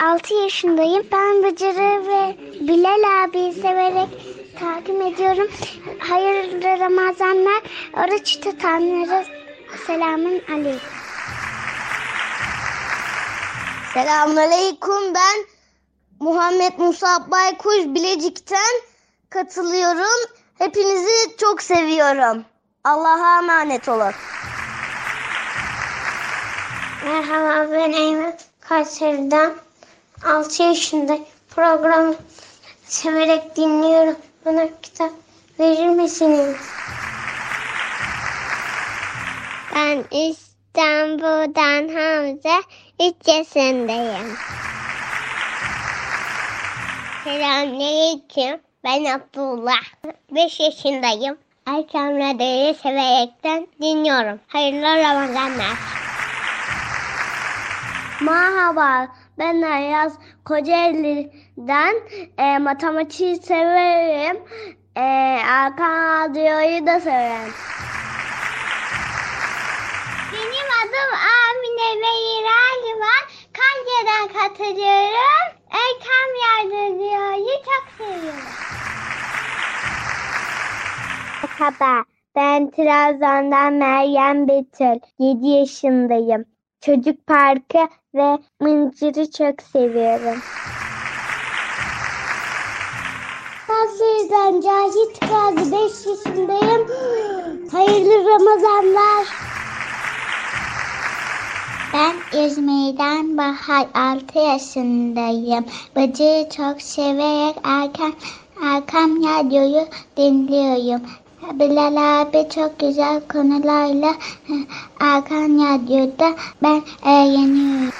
6 yaşındayım. Ben Bıcır'ı ve Bilal abiyi severek takip ediyorum. Hayırlı Ramazanlar. Oruç tutanlara selamün aleyküm. Selamünaleyküm ben Muhammed Musa Baykuş Bilecik'ten katılıyorum. Hepinizi çok seviyorum. Allah'a emanet olun. Merhaba ben Eymen Kayseri'den 6 yaşında programı severek dinliyorum. Bana kitap verir misiniz? Ben İstanbul'dan Hamza 3 yaşındayım. Selamünaleyküm. Ben Abdullah. 5 yaşındayım. Erkan Radyo'yu severekten dinliyorum. Hayırlı Ramazanlar. Merhaba, ben Ayaz Kocaeli'den e, matematiği severim. E, Erkan Radyo'yu da severim. Benim adım Amine Beyirali var. Kanca'dan katılıyorum. Erkan Radyo'yu çok seviyorum. Merhaba, ben Trabzon'dan Meryem Betül. 7 yaşındayım. Çocuk parkı ve mıncırı çok seviyorum. Nazlı'dan Cahit Gazi 5 yaşındayım. Hayırlı Ramazanlar. Ben İzmir'den Bahar 6 yaşındayım. Bıcığı çok severek Erkan, Erkan Radyo'yu dinliyorum. Bilal abi çok güzel konularla Erkan Radyo'da ben eğleniyorum.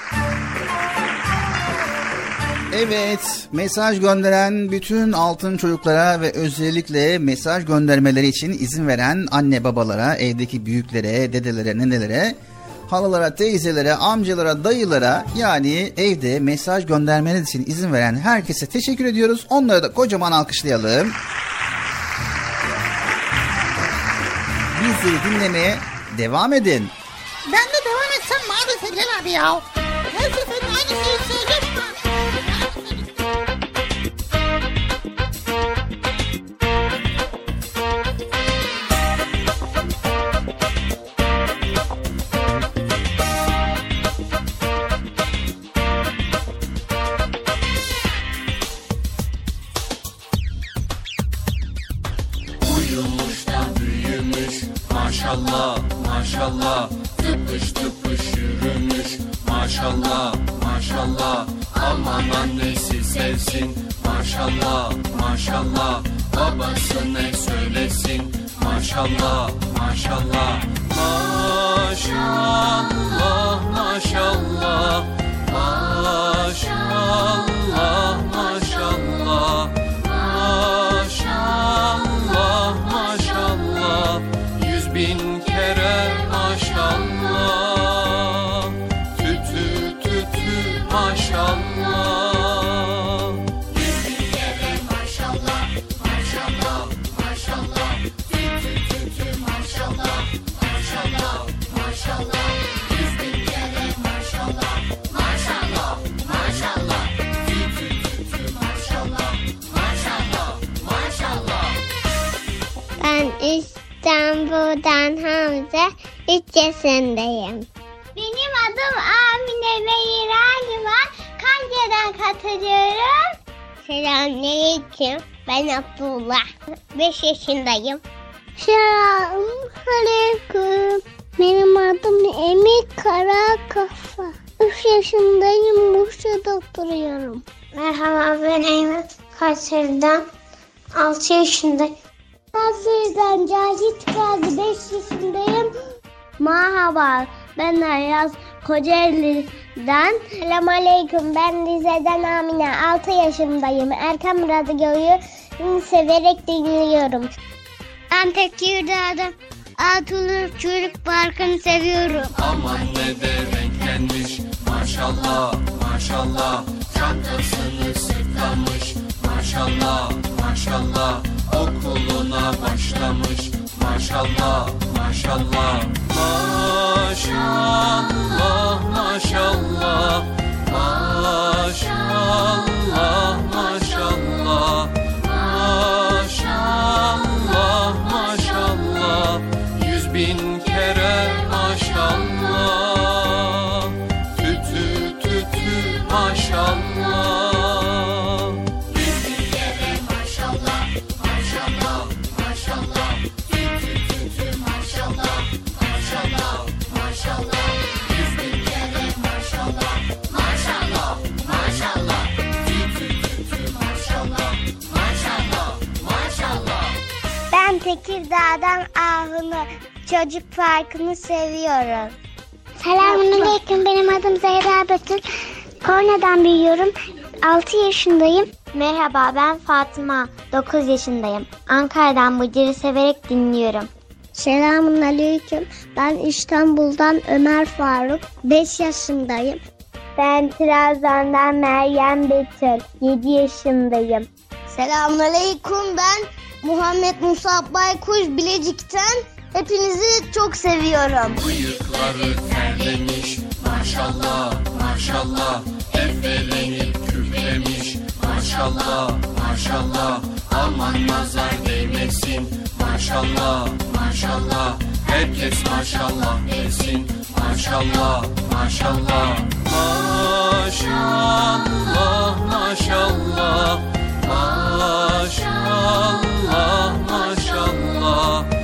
Evet, mesaj gönderen bütün altın çocuklara ve özellikle mesaj göndermeleri için izin veren anne babalara, evdeki büyüklere, dedelere, nenelere, halalara, teyzelere, amcalara, dayılara yani evde mesaj göndermeniz için izin veren herkese teşekkür ediyoruz. Onları da kocaman alkışlayalım. Bizleri dinlemeye devam edin. Ben de devam etsem maalesef Bilal abi ya. Her seferinde aynı şeyi söylüyorum. Maşallah maşallah. Aman annesi sevsin. Maşallah maşallah. Babası ne söylesin? Maşallah maşallah. Maşallah maşallah. Maşallah maşallah İstanbul'dan Hamza 3 yaşındayım. Benim adım Amine Beyirali var. Kanca'dan katılıyorum. Selamünaleyküm. Ben Abdullah. 5 yaşındayım. Selamünaleyküm. Benim adım Emir Karakafa. 3 yaşındayım. Bursa'da oturuyorum. Merhaba ben Eymen. Kayseri'den 6 yaşındayım. Kayseri'den Cahit Gazi 5 yaşındayım. Merhaba ben Ayaz Kocaeli'den. Selamünaleyküm ben Rize'den Amine 6 yaşındayım. Erkam Radyo'yu severek dinliyorum. Ben Tekirdağ'dan Atılır Çocuk Parkı'nı seviyorum. Aman ne de renklenmiş maşallah maşallah Çantasını sırtlamış maşallah maşallah Okuluna başlamış. Maşallah maşallah maşallah Tekirdağ'dan Ahun'u çocuk parkını seviyorum. Selamünaleyküm benim adım Zehra Betül. Korna'dan büyüyorum. 6 yaşındayım. Merhaba ben Fatıma. 9 yaşındayım. Ankara'dan Bıcır'ı severek dinliyorum. Selamun aleyküm. Ben İstanbul'dan Ömer Faruk. 5 yaşındayım. Ben Trabzon'dan Meryem Betül. 7 yaşındayım. Selamünaleyküm ben Muhammed Musab Baykuş Bilecik'ten hepinizi çok seviyorum. Bıyıkları terlemiş maşallah maşallah. Efelenip küflemiş maşallah maşallah. Aman nazar değmesin maşallah maşallah. Herkes maşallah desin maşallah Maşallah. Maşallah Maşallah maşallah Maşallah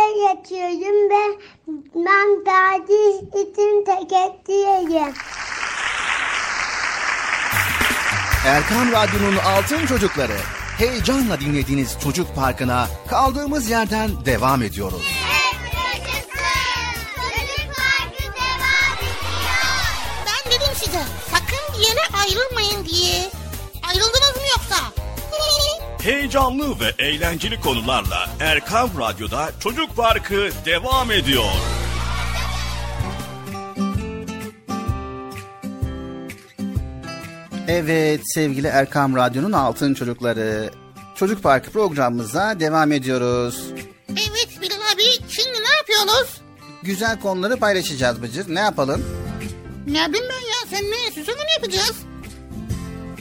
Ankara'da yatıyorum ve ben Gazi için tekettüreyim. Erkam Radyo'nun Altın Çocukları. Heyecanla dinlediğiniz Çocuk Parkı'na kaldığımız yerden devam ediyoruz. Ben dedim size sakın bir yere ayrılmayın diye. Heyecanlı ve eğlenceli konularla Erkan Radyo'da Çocuk Parkı devam ediyor. Evet sevgili Erkam Radyo'nun Altın Çocukları. Çocuk Parkı programımıza devam ediyoruz. Evet Bilal abi şimdi ne yapıyoruz? Güzel konuları paylaşacağız Bıcır. Ne yapalım? Ne bileyim ben ya sen ne istiyorsan onu yapacağız.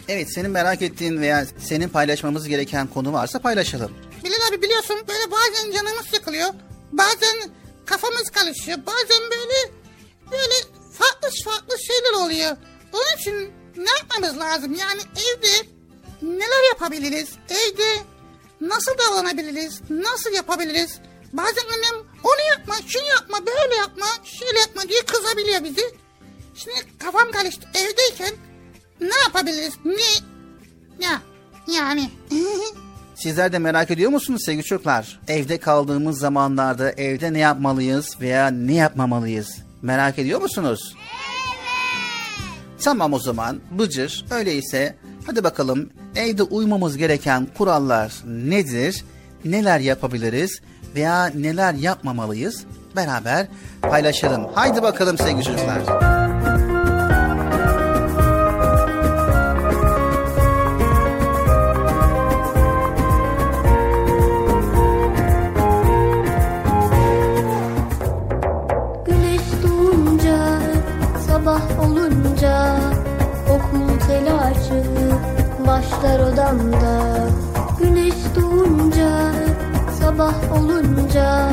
Evet senin merak ettiğin veya senin paylaşmamız gereken konu varsa paylaşalım. Bilal abi biliyorsun böyle bazen canımız sıkılıyor. Bazen kafamız karışıyor. Bazen böyle böyle farklı farklı şeyler oluyor. Onun için ne yapmamız lazım? Yani evde neler yapabiliriz? Evde nasıl davranabiliriz? Nasıl yapabiliriz? Bazen annem onu yapma, şunu yapma, böyle yapma, şöyle yapma diye kızabiliyor bizi. Şimdi kafam karıştı. Evdeyken ne yapabiliriz? Ne? Ya yani. Sizler de merak ediyor musunuz sevgili çocuklar? Evde kaldığımız zamanlarda evde ne yapmalıyız veya ne yapmamalıyız? Merak ediyor musunuz? Tamam o zaman Bıcır öyleyse hadi bakalım evde uymamız gereken kurallar nedir? Neler yapabiliriz veya neler yapmamalıyız? Beraber paylaşalım. Haydi bakalım sevgili çocuklar. Olunca Okul telaşı başlar odamda. Güneş doğunca, sabah olunca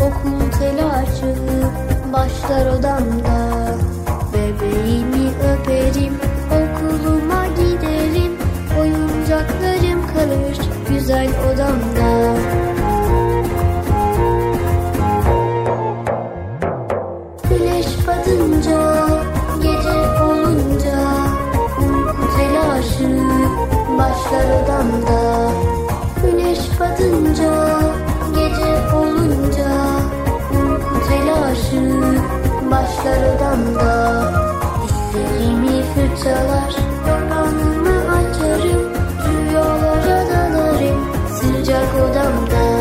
Okul telaşı başlar odamda. Bebeğimi öperim, okuluma giderim Oyuncaklarım kalır güzel odamda. Güneş batınca, rüyamda Güneş batınca Gece olunca Uyku telaşı Başlar odamda. Hislerimi fırçalar Kapağını açarım Rüyalara dalarım Sıcak odamda.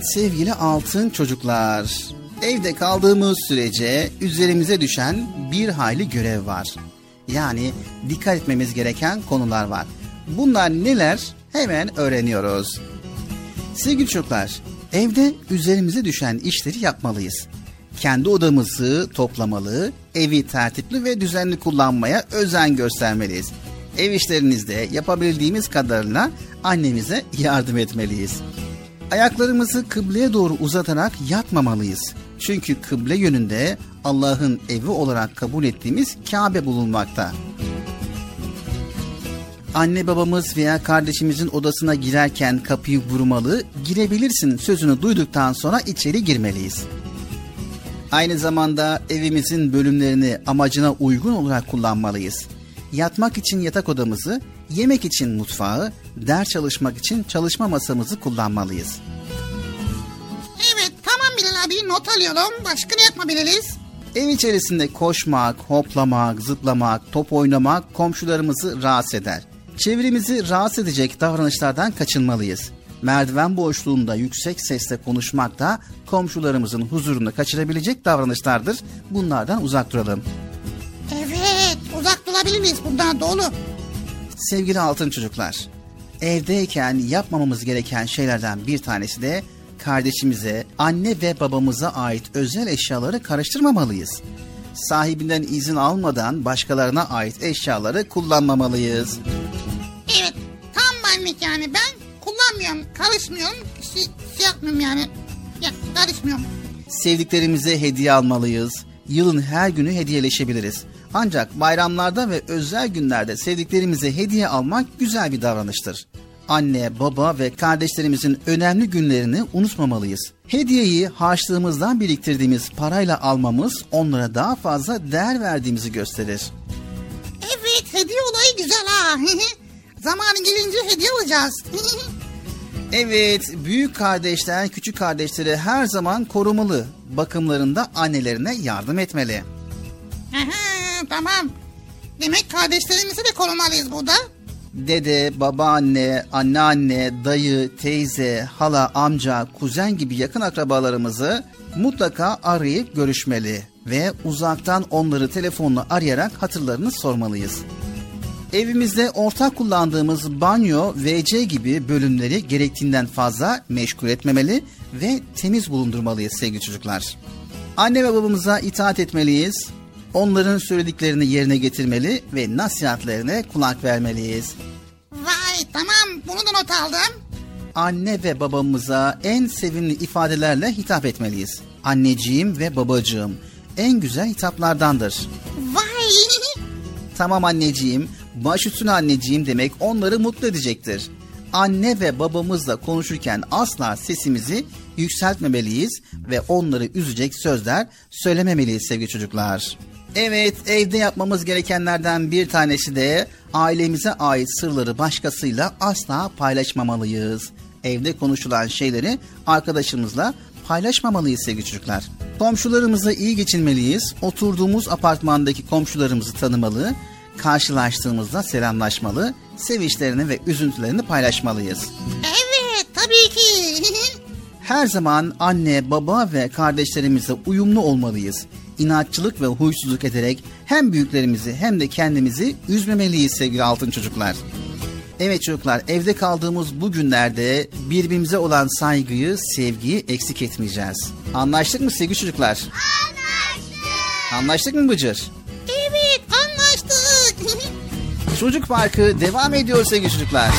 Evet sevgili altın çocuklar. Evde kaldığımız sürece üzerimize düşen bir hayli görev var. Yani dikkat etmemiz gereken konular var. Bunlar neler? Hemen öğreniyoruz. Sevgili çocuklar, evde üzerimize düşen işleri yapmalıyız. Kendi odamızı toplamalı, evi tertipli ve düzenli kullanmaya özen göstermeliyiz. Ev işlerinizde yapabildiğimiz kadarıyla annemize yardım etmeliyiz. Ayaklarımızı kıbleye doğru uzatarak yatmamalıyız. Çünkü kıble yönünde Allah'ın evi olarak kabul ettiğimiz Kabe bulunmakta. Anne babamız veya kardeşimizin odasına girerken kapıyı vurmalı, girebilirsin sözünü duyduktan sonra içeri girmeliyiz. Aynı zamanda evimizin bölümlerini amacına uygun olarak kullanmalıyız. Yatmak için yatak odamızı, yemek için mutfağı, ders çalışmak için çalışma masamızı kullanmalıyız. Evet tamam Bilal abi not alıyorum. Başka ne yapabiliriz? Ev içerisinde koşmak, hoplamak, zıplamak, top oynamak komşularımızı rahatsız eder. Çevremizi rahatsız edecek davranışlardan kaçınmalıyız. Merdiven boşluğunda yüksek sesle konuşmak da komşularımızın huzurunu kaçırabilecek davranışlardır. Bunlardan uzak duralım. Evet uzak durabiliriz bundan doğru. Sevgili altın çocuklar, evdeyken yapmamamız gereken şeylerden bir tanesi de kardeşimize, anne ve babamıza ait özel eşyaları karıştırmamalıyız. Sahibinden izin almadan başkalarına ait eşyaları kullanmamalıyız. Evet tam benlik yani ben kullanmıyorum karışmıyorum şey, şey yapmıyorum yani ya, karışmıyorum. Sevdiklerimize hediye almalıyız. Yılın her günü hediyeleşebiliriz. Ancak bayramlarda ve özel günlerde sevdiklerimize hediye almak güzel bir davranıştır. Anne, baba ve kardeşlerimizin önemli günlerini unutmamalıyız. Hediyeyi harçlığımızdan biriktirdiğimiz parayla almamız onlara daha fazla değer verdiğimizi gösterir. Evet hediye olayı güzel ha. Zamanı gelince hediye alacağız. Evet, büyük kardeşler küçük kardeşleri her zaman korumalı. Bakımlarında annelerine yardım etmeli. Aha, tamam. Demek kardeşlerimizi de korumalıyız burada. Dede, babaanne, anneanne, dayı, teyze, hala, amca, kuzen gibi yakın akrabalarımızı mutlaka arayıp görüşmeli ve uzaktan onları telefonla arayarak hatırlarını sormalıyız. Evimizde ortak kullandığımız banyo, WC gibi bölümleri gerektiğinden fazla meşgul etmemeli ve temiz bulundurmalıyız sevgili çocuklar. Anne ve babamıza itaat etmeliyiz. Onların söylediklerini yerine getirmeli ve nasihatlerine kulak vermeliyiz. Vay tamam bunu da not aldım. Anne ve babamıza en sevimli ifadelerle hitap etmeliyiz. Anneciğim ve babacığım en güzel hitaplardandır. Vay Tamam anneciğim, baş üstüne anneciğim demek onları mutlu edecektir. Anne ve babamızla konuşurken asla sesimizi yükseltmemeliyiz ve onları üzecek sözler söylememeliyiz sevgili çocuklar. Evet, evde yapmamız gerekenlerden bir tanesi de ailemize ait sırları başkasıyla asla paylaşmamalıyız. Evde konuşulan şeyleri arkadaşımızla paylaşmamalıyız sevgili çocuklar. Komşularımızla iyi geçinmeliyiz. Oturduğumuz apartmandaki komşularımızı tanımalı, karşılaştığımızda selamlaşmalı, sevinçlerini ve üzüntülerini paylaşmalıyız. evet tabii ki. Her zaman anne, baba ve kardeşlerimizle uyumlu olmalıyız. İnatçılık ve huysuzluk ederek hem büyüklerimizi hem de kendimizi üzmemeliyiz sevgili altın çocuklar. Evet çocuklar evde kaldığımız bu günlerde birbirimize olan saygıyı, sevgiyi eksik etmeyeceğiz. Anlaştık mı sevgili çocuklar? Anlaştık. Anlaştık mı Bıcır? evet anlaştık. Çocuk Parkı devam ediyor sevgili çocuklar.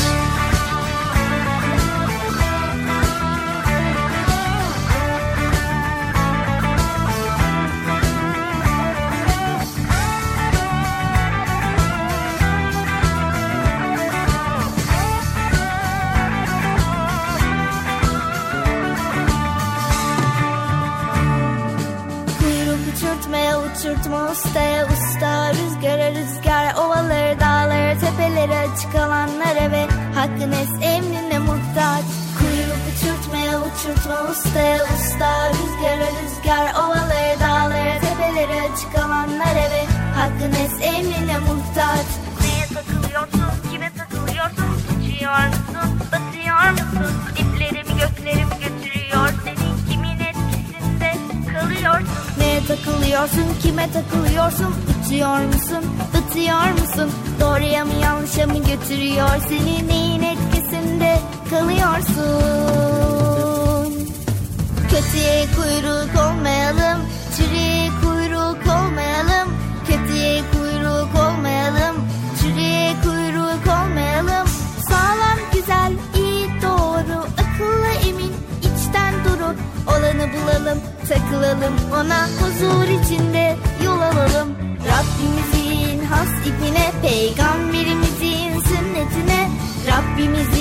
Ustaya usta Rüzgara rüzgar ovaları dağları tepeleri açık alanlara ve hakkın es emrine muhtaç. Neye takılıyorsun kime takılıyorsun uçuyor musun batıyor musun? İplerimi göklerimi götürüyor senin kimin etkisinde kalıyorsun? Neye takılıyorsun kime takılıyorsun uçuyor musun batıyor musun? Doğruya mı yanlışa mı götürüyor seni neyin etkisinde kalıyorsun Kötüye kuyruk olmayalım çürüye kuyruk olmayalım. Kötüye kuyruk olmayalım çürüye kuyruk olmayalım. Sağlam güzel iyi doğru akıllı emin içten duru. Olanı bulalım takılalım ona huzur içinde yol alalım. Rabbimizin has ipine peygamberimizin sünnetine Rabbimizin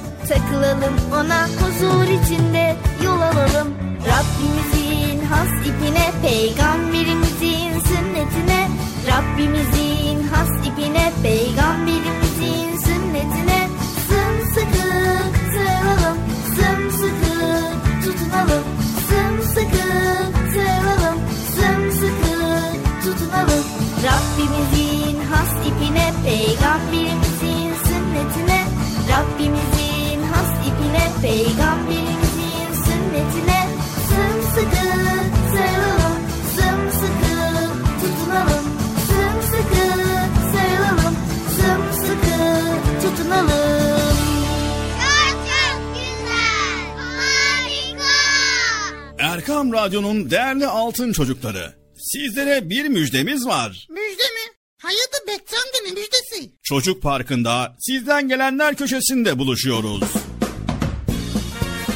takılalım Ona huzur içinde yol alalım. Rabbimizin has ipine Peygamberimizin sünnetine. Rabbimizin has ipine Peygamberimizin sünnetine. Sımsıkı sarılalım Sımsıkı tutunalım. Sımsıkı sarılalım Sımsıkı tutunalım. Rabbimizin has ipine Peygamberimizin sünnetine. İpine Peygamberimizin sünnetine Sımsıkı sarılalım Sımsıkı tutunalım Sımsıkı sarılalım Sımsıkı tutunalım Erkam Radyo'nun değerli altın çocukları. Sizlere bir müjdemiz var. Müjde mi? Amca ne müjdesi? Çocuk Parkı'nda sizden gelenler köşesinde buluşuyoruz.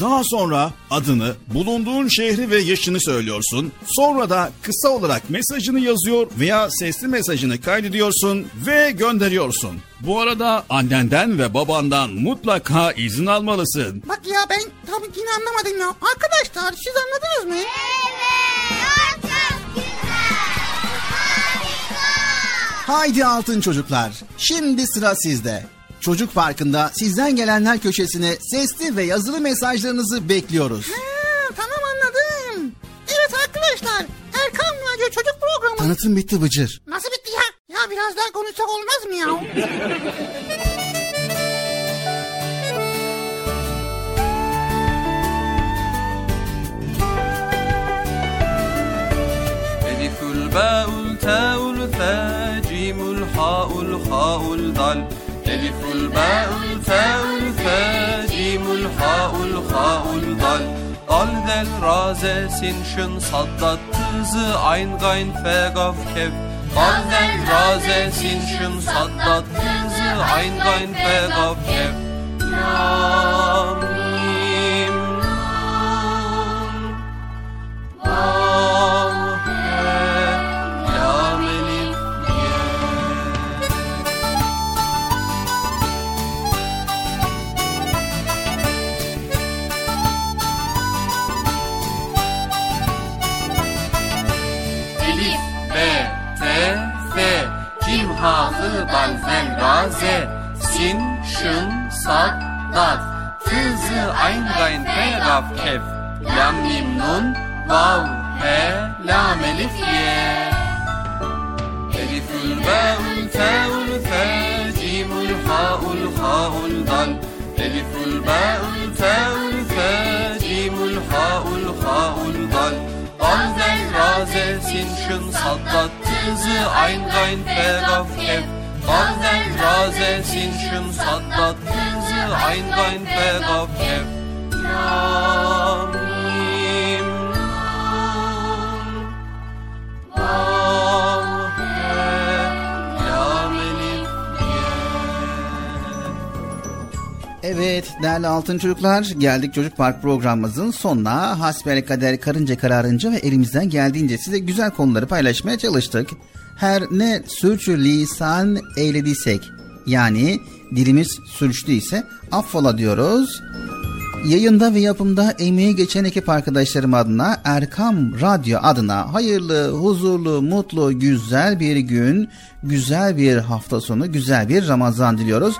Daha sonra adını, bulunduğun şehri ve yaşını söylüyorsun. Sonra da kısa olarak mesajını yazıyor veya sesli mesajını kaydediyorsun ve gönderiyorsun. Bu arada annenden ve babandan mutlaka izin almalısın. Bak ya ben tabii yine anlamadım ya. Arkadaşlar siz anladınız mı? Haydi altın çocuklar. Şimdi sıra sizde. Çocuk Parkı'nda sizden gelenler köşesine sesli ve yazılı mesajlarınızı bekliyoruz. Ha, tamam anladım. Evet arkadaşlar Erkan Radyo Çocuk Programı. Tanıtım bitti Bıcır. Nasıl bitti ya? Ya biraz daha konuşsak olmaz mı ya? ألف الباء التاء الثاء جيم الحاء الخاء الدال ألف الباء التاء الثاء جيم الحاء الخاء الدال Dal del raze sin şın saddat tızı ayn gayn fe gaf kef Dal del raze sin şın saddat tızı ayn gayn fe gaf kef Lam mim nun Vav Cim, Ha, Hı, Bal, Zel, Ra, Z, Sin, Şın, Sad, Dat, Tı, Zı, Ayn, Gayn, Fe, Raf, Kef, He, Lam, Elif, Ye. Elifül, Ba'ül, Te'ül, Fe, Cimül, Ha'ül, Ha'ül, Dal, Zel, Ra, Z, Sin, Şın, Saddat, Tızı, Ayn, Gayn, Fe, Gaf, Kef, Dal, Zel, Ra, Z, Sin, Şın, Saddat, Tızı, Ayn, Evet değerli altın çocuklar geldik Çocuk Park programımızın sonuna. Hasbel kader karınca kararınca ve elimizden geldiğince size güzel konuları paylaşmaya çalıştık. Her ne sürçü lisan eylediysek yani dilimiz sürçtüyse affola diyoruz. Yayında ve yapımda emeği geçen ekip arkadaşlarım adına Erkam Radyo adına hayırlı, huzurlu, mutlu, güzel bir gün, güzel bir hafta sonu, güzel bir Ramazan diliyoruz.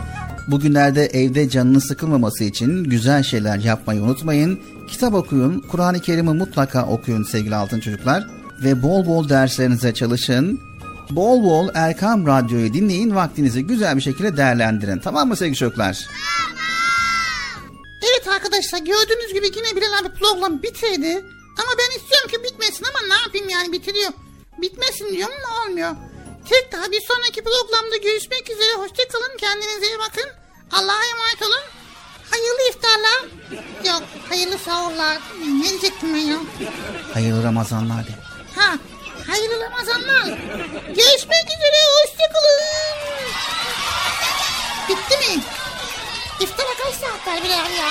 Bugünlerde evde canının sıkılmaması için güzel şeyler yapmayı unutmayın. Kitap okuyun, Kur'an-ı Kerim'i mutlaka okuyun sevgili altın çocuklar. Ve bol bol derslerinize çalışın. Bol bol Erkam Radyo'yu dinleyin, vaktinizi güzel bir şekilde değerlendirin. Tamam mı sevgili çocuklar? Evet arkadaşlar gördüğünüz gibi yine Bilal abi program bitirdi. Ama ben istiyorum ki bitmesin ama ne yapayım yani bitiriyor. Bitmesin diyorum ama olmuyor. Tekrar bir sonraki programda görüşmek üzere. Hoşçakalın. Kendinize iyi bakın. Allah'a emanet olun. Hayırlı iftarlar. Yok hayırlı sahurlar. Ne diyecektim ben ya? Hayırlı Ramazanlar de. Ha hayırlı Ramazanlar. Görüşmek üzere. Hoşçakalın. Bitti mi? İftara kaç saat var Bilal ya?